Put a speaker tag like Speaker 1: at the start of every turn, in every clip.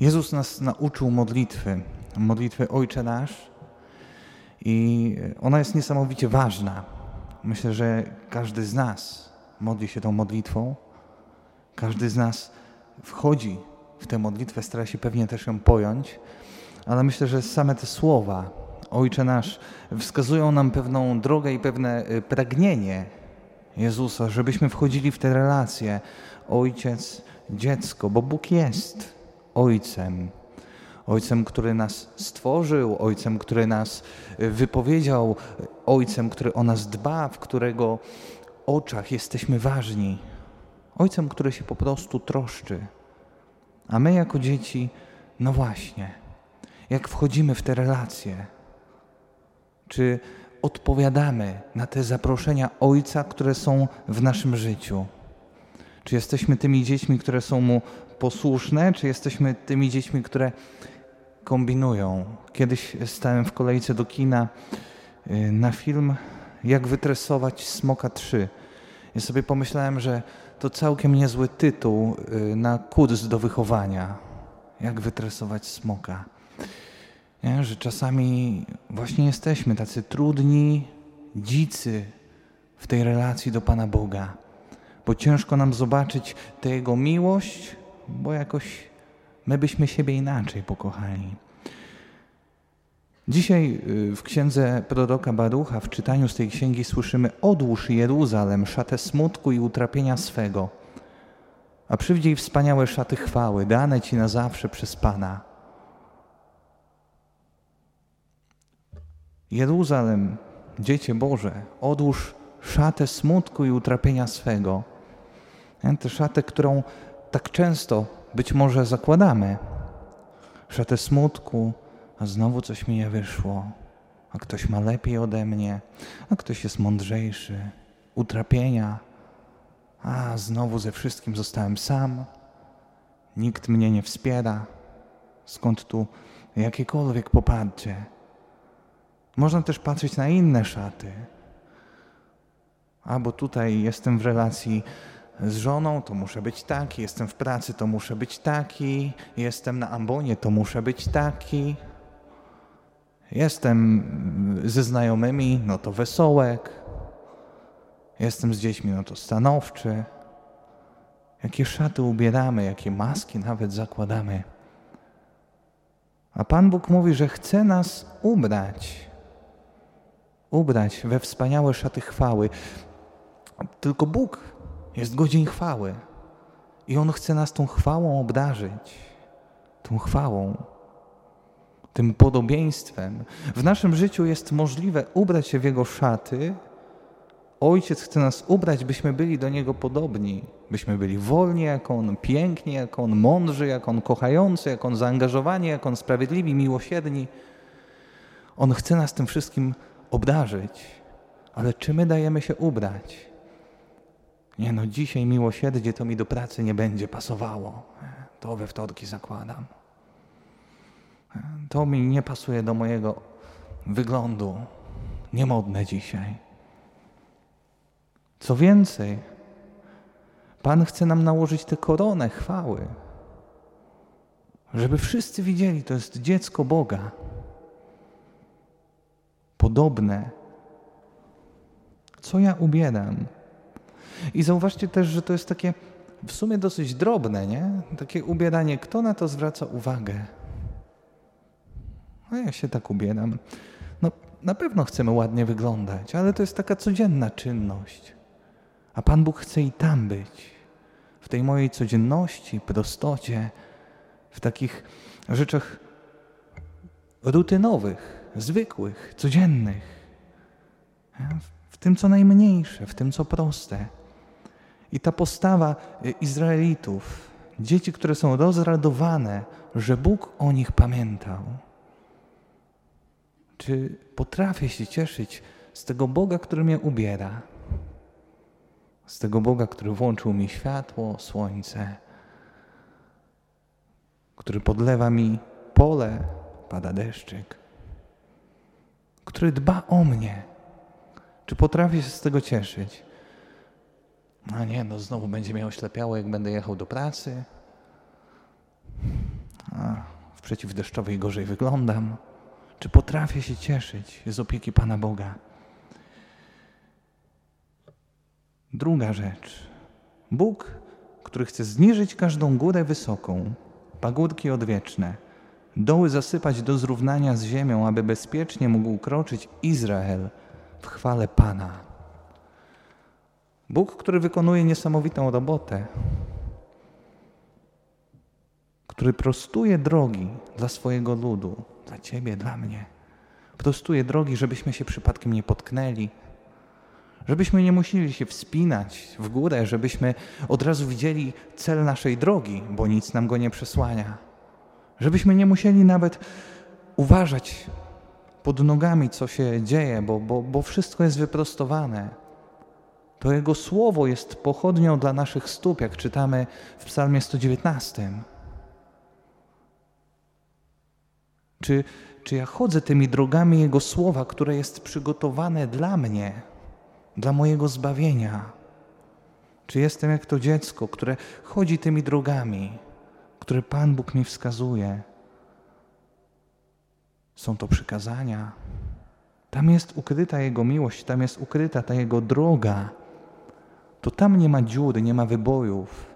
Speaker 1: Jezus nas nauczył modlitwy, modlitwy Ojcze Nasz i ona jest niesamowicie ważna. Myślę, że każdy z nas modli się tą modlitwą, każdy z nas wchodzi w tę modlitwę, stara się pewnie też ją pojąć, ale myślę, że same te słowa, Ojcze Nasz, wskazują nam pewną drogę i pewne y, pragnienie Jezusa, żebyśmy wchodzili w te relacje ojciec, dziecko, bo Bóg jest Ojcem. Ojcem, który nas stworzył, Ojcem, który nas y, wypowiedział, Ojcem, który o nas dba, w którego oczach jesteśmy ważni. Ojcem, który się po prostu troszczy. A my jako dzieci, no właśnie, jak wchodzimy w te relacje, czy odpowiadamy na te zaproszenia Ojca, które są w naszym życiu? Czy jesteśmy tymi dziećmi, które są Mu posłuszne, czy jesteśmy tymi dziećmi, które kombinują? Kiedyś stałem w kolejce do kina y, na film Jak wytresować Smoka 3. I sobie pomyślałem, że to całkiem niezły tytuł y, na kurs do wychowania. Jak wytresować smoka. Nie? Że czasami właśnie jesteśmy tacy trudni, dzicy w tej relacji do Pana Boga, bo ciężko nam zobaczyć tę Jego miłość, bo jakoś my byśmy siebie inaczej pokochali. Dzisiaj y, w księdze proroka Barucha, w czytaniu z tej księgi słyszymy Odłóż Jeruzalem szatę smutku i utrapienia swego, a przywdziej wspaniałe szaty chwały, dane Ci na zawsze przez Pana. Jeruzalem, Dziecię Boże, odłóż szatę smutku i utrapienia swego. Tę szatę, którą tak często być może zakładamy. Szatę smutku, a znowu coś mi nie wyszło, a ktoś ma lepiej ode mnie, a ktoś jest mądrzejszy. Utrapienia, a znowu ze wszystkim zostałem sam, nikt mnie nie wspiera. Skąd tu jakiekolwiek poparcie? Można też patrzeć na inne szaty. A bo tutaj jestem w relacji z żoną, to muszę być taki, jestem w pracy, to muszę być taki, jestem na ambonie, to muszę być taki. Jestem ze znajomymi, no to wesołek. Jestem z dziećmi, no to stanowczy. Jakie szaty ubieramy, jakie maski nawet zakładamy. A Pan Bóg mówi, że chce nas ubrać ubrać we wspaniałe szaty chwały. Tylko Bóg jest godzin chwały i On chce nas tą chwałą obdarzyć, tą chwałą, tym podobieństwem. W naszym życiu jest możliwe ubrać się w Jego szaty. Ojciec chce nas ubrać, byśmy byli do Niego podobni, byśmy byli wolni jak On, piękni jak On, mądrzy jak On, kochający jak On, zaangażowani jak On, sprawiedliwi, miłosierni. On chce nas tym wszystkim obdarzyć, ale czy my dajemy się ubrać? Nie no, dzisiaj miłosierdzie to mi do pracy nie będzie pasowało. To we wtorki zakładam. To mi nie pasuje do mojego wyglądu. Niemodne dzisiaj. Co więcej, Pan chce nam nałożyć tę koronę chwały, żeby wszyscy widzieli, to jest dziecko Boga podobne. Co ja ubieram? I zauważcie też, że to jest takie w sumie dosyć drobne, nie? Takie ubieranie. Kto na to zwraca uwagę? A ja się tak ubieram. No, na pewno chcemy ładnie wyglądać, ale to jest taka codzienna czynność. A Pan Bóg chce i tam być. W tej mojej codzienności, prostocie, w takich rzeczach rutynowych zwykłych, codziennych, w tym co najmniejsze, w tym co proste. I ta postawa y, Izraelitów, dzieci, które są rozradowane, że Bóg o nich pamiętał. Czy potrafię się cieszyć z tego Boga, który mnie ubiera? Z tego Boga, który włączył mi światło, słońce, który podlewa mi pole, pada deszczyk który dba o mnie. Czy potrafię się z tego cieszyć? A nie, no znowu będzie mnie oślepiało, jak będę jechał do pracy. A, przeciwdeszczowej gorzej wyglądam? Czy potrafię się cieszyć z opieki Pana Boga? Druga rzecz. Bóg, który chce zniżyć każdą górę wysoką, pagórki odwieczne, doły zasypać do zrównania z ziemią, aby bezpiecznie mógł kroczyć Izrael w chwale Pana. Bóg, który wykonuje niesamowitą robotę, który prostuje drogi dla swojego ludu, dla Ciebie, dla mnie. Prostuje drogi, żebyśmy się przypadkiem nie potknęli, żebyśmy nie musieli się wspinać w górę, żebyśmy od razu widzieli cel naszej drogi, bo nic nam go nie przesłania. Żebyśmy nie musieli nawet uważać pod nogami, co się dzieje, bo, bo, bo wszystko jest wyprostowane. To Jego słowo jest pochodnią dla naszych stóp, jak czytamy w Psalmie 119. Czy, czy ja chodzę tymi drogami Jego słowa, które jest przygotowane dla mnie, dla mojego zbawienia? Czy jestem jak to dziecko, które chodzi tymi drogami, które Pan Bóg mi wskazuje? Są to przykazania. Tam jest ukryta Jego miłość, tam jest ukryta ta Jego droga. To tam nie ma dziury, nie ma wybojów.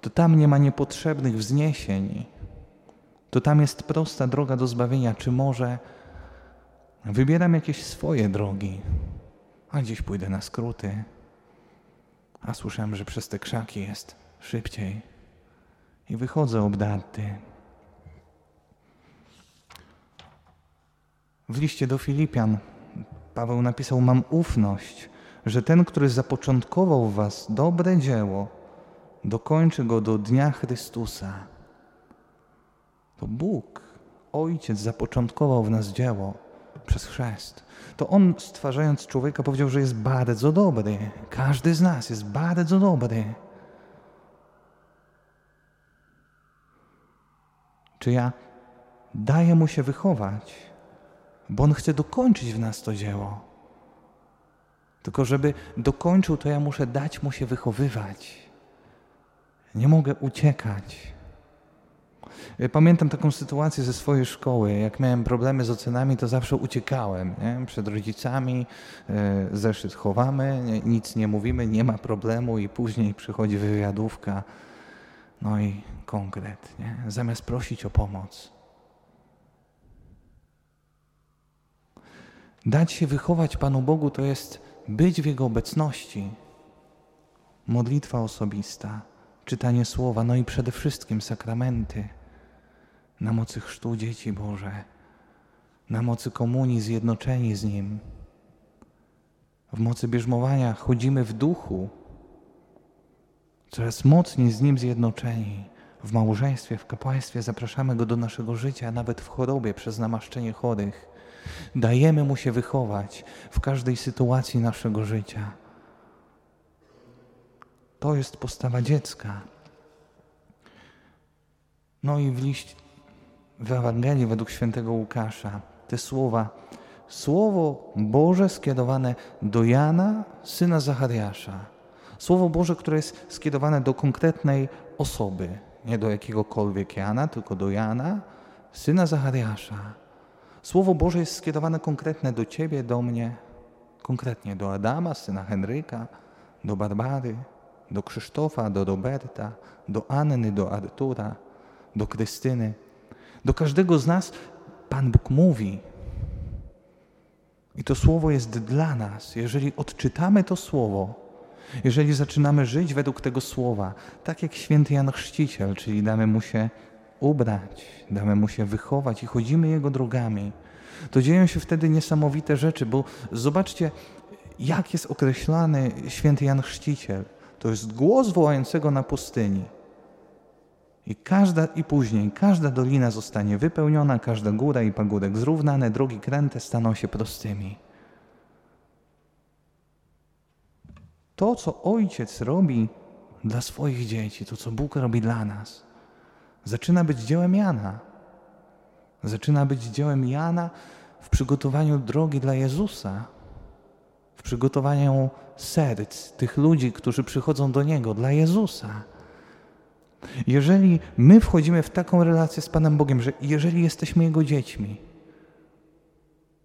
Speaker 1: To tam nie ma niepotrzebnych wzniesień to tam jest prosta droga do zbawienia. Czy może wybieram jakieś swoje drogi, a gdzieś pójdę na skróty, a słyszałem, że przez te krzaki jest szybciej i wychodzę obdarty. W liście do Filipian Paweł napisał: Mam ufność, że ten, który zapoczątkował w Was dobre dzieło, dokończy go do dnia Chrystusa. To Bóg, Ojciec, zapoczątkował w nas dzieło przez chrzest. To On, stwarzając człowieka, powiedział, że jest bardzo dobry. Każdy z nas jest bardzo dobry. Czy ja daję Mu się wychować, bo On chce dokończyć w nas to dzieło. Tylko żeby dokończył, to ja muszę dać Mu się wychowywać. Nie mogę uciekać. Pamiętam taką sytuację ze swojej szkoły. Jak miałem problemy z ocenami, to zawsze uciekałem nie? przed rodzicami. E, zeszyt chowamy, nic nie mówimy, nie ma problemu, i później przychodzi wywiadówka. No i konkret, nie? zamiast prosić o pomoc. Dać się wychować Panu Bogu to jest być w Jego obecności. Modlitwa osobista, czytanie słowa, no i przede wszystkim sakramenty na mocy chrztu dzieci Boże, na mocy komunii zjednoczeni z Nim. W mocy bierzmowania chodzimy w duchu, coraz mocniej z Nim zjednoczeni. W małżeństwie, w kapłaństwie zapraszamy Go do naszego życia, nawet w chorobie przez namaszczenie chorych. Dajemy Mu się wychować w każdej sytuacji naszego życia. To jest postawa dziecka. No i w liście w Ewangelii według świętego Łukasza te słowa. Słowo Boże skierowane do Jana, syna Zachariasza. Słowo Boże, które jest skierowane do konkretnej osoby, nie do jakiegokolwiek Jana, tylko do Jana, syna Zachariasza. Słowo Boże jest skierowane konkretne do Ciebie, do mnie, konkretnie do Adama, syna Henryka, do Barbary, do Krzysztofa, do Roberta, do Anny, do Artura, do Krystyny. Do każdego z nas Pan Bóg mówi. I to słowo jest dla nas. Jeżeli odczytamy to słowo, jeżeli zaczynamy żyć według tego słowa, tak jak święty Jan Chrzciciel, czyli damy mu się ubrać, damy mu się wychować i chodzimy jego drogami, to dzieją się wtedy niesamowite rzeczy, bo zobaczcie, jak jest określany święty Jan Chrzciciel. To jest głos wołającego na pustyni. I każda i później każda dolina zostanie wypełniona, każda góra i pagórek zrównane, drogi kręte staną się prostymi. To, co Ojciec robi dla swoich dzieci, to, co Bóg robi dla nas, zaczyna być dziełem Jana. Zaczyna być dziełem Jana w przygotowaniu drogi dla Jezusa, w przygotowaniu serc tych ludzi, którzy przychodzą do Niego, dla Jezusa. Jeżeli my wchodzimy w taką relację z Panem Bogiem, że jeżeli jesteśmy Jego dziećmi,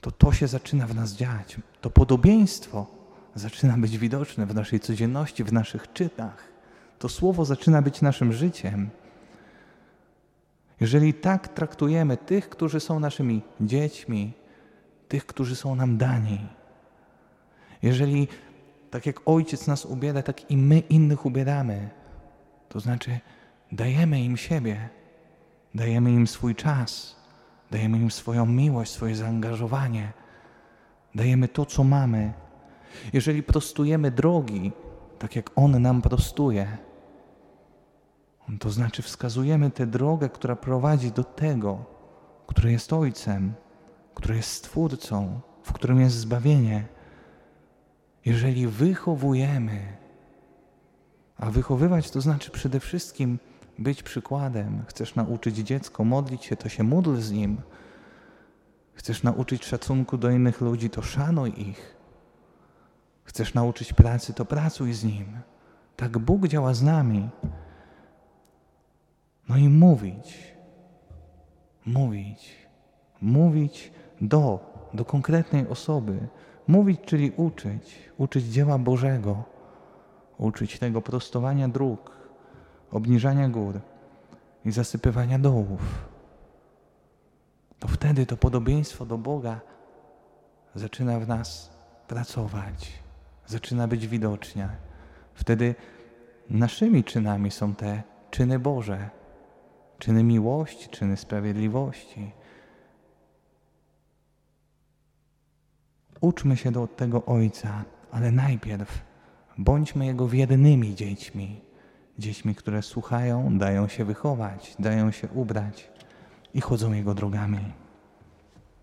Speaker 1: to to się zaczyna w nas dziać. To podobieństwo zaczyna być widoczne w naszej codzienności, w naszych czytach. To słowo zaczyna być naszym życiem. Jeżeli tak traktujemy tych, którzy są naszymi dziećmi, tych, którzy są nam dani, jeżeli tak jak Ojciec nas ubiera, tak i my innych ubieramy, to znaczy dajemy im siebie, dajemy im swój czas, dajemy im swoją miłość, swoje zaangażowanie, dajemy to, co mamy. Jeżeli prostujemy drogi, tak jak On nam prostuje, to znaczy wskazujemy tę drogę, która prowadzi do tego, który jest Ojcem, który jest Stwórcą, w którym jest zbawienie. Jeżeli wychowujemy, a wychowywać to znaczy przede wszystkim być przykładem. Chcesz nauczyć dziecko modlić się, to się módl z nim. Chcesz nauczyć szacunku do innych ludzi, to szanuj ich. Chcesz nauczyć pracy, to pracuj z nim. Tak Bóg działa z nami. No i mówić, mówić, mówić do, do konkretnej osoby. Mówić, czyli uczyć, uczyć dzieła Bożego, uczyć tego prostowania dróg, obniżania gór i zasypywania dołów. To wtedy to podobieństwo do Boga zaczyna w nas pracować, zaczyna być widoczne. Wtedy naszymi czynami są te czyny Boże, czyny miłości, czyny sprawiedliwości. Uczmy się do tego Ojca, ale najpierw bądźmy Jego wiernymi dziećmi. Dziećmi, które słuchają, dają się wychować, dają się ubrać i chodzą Jego drogami.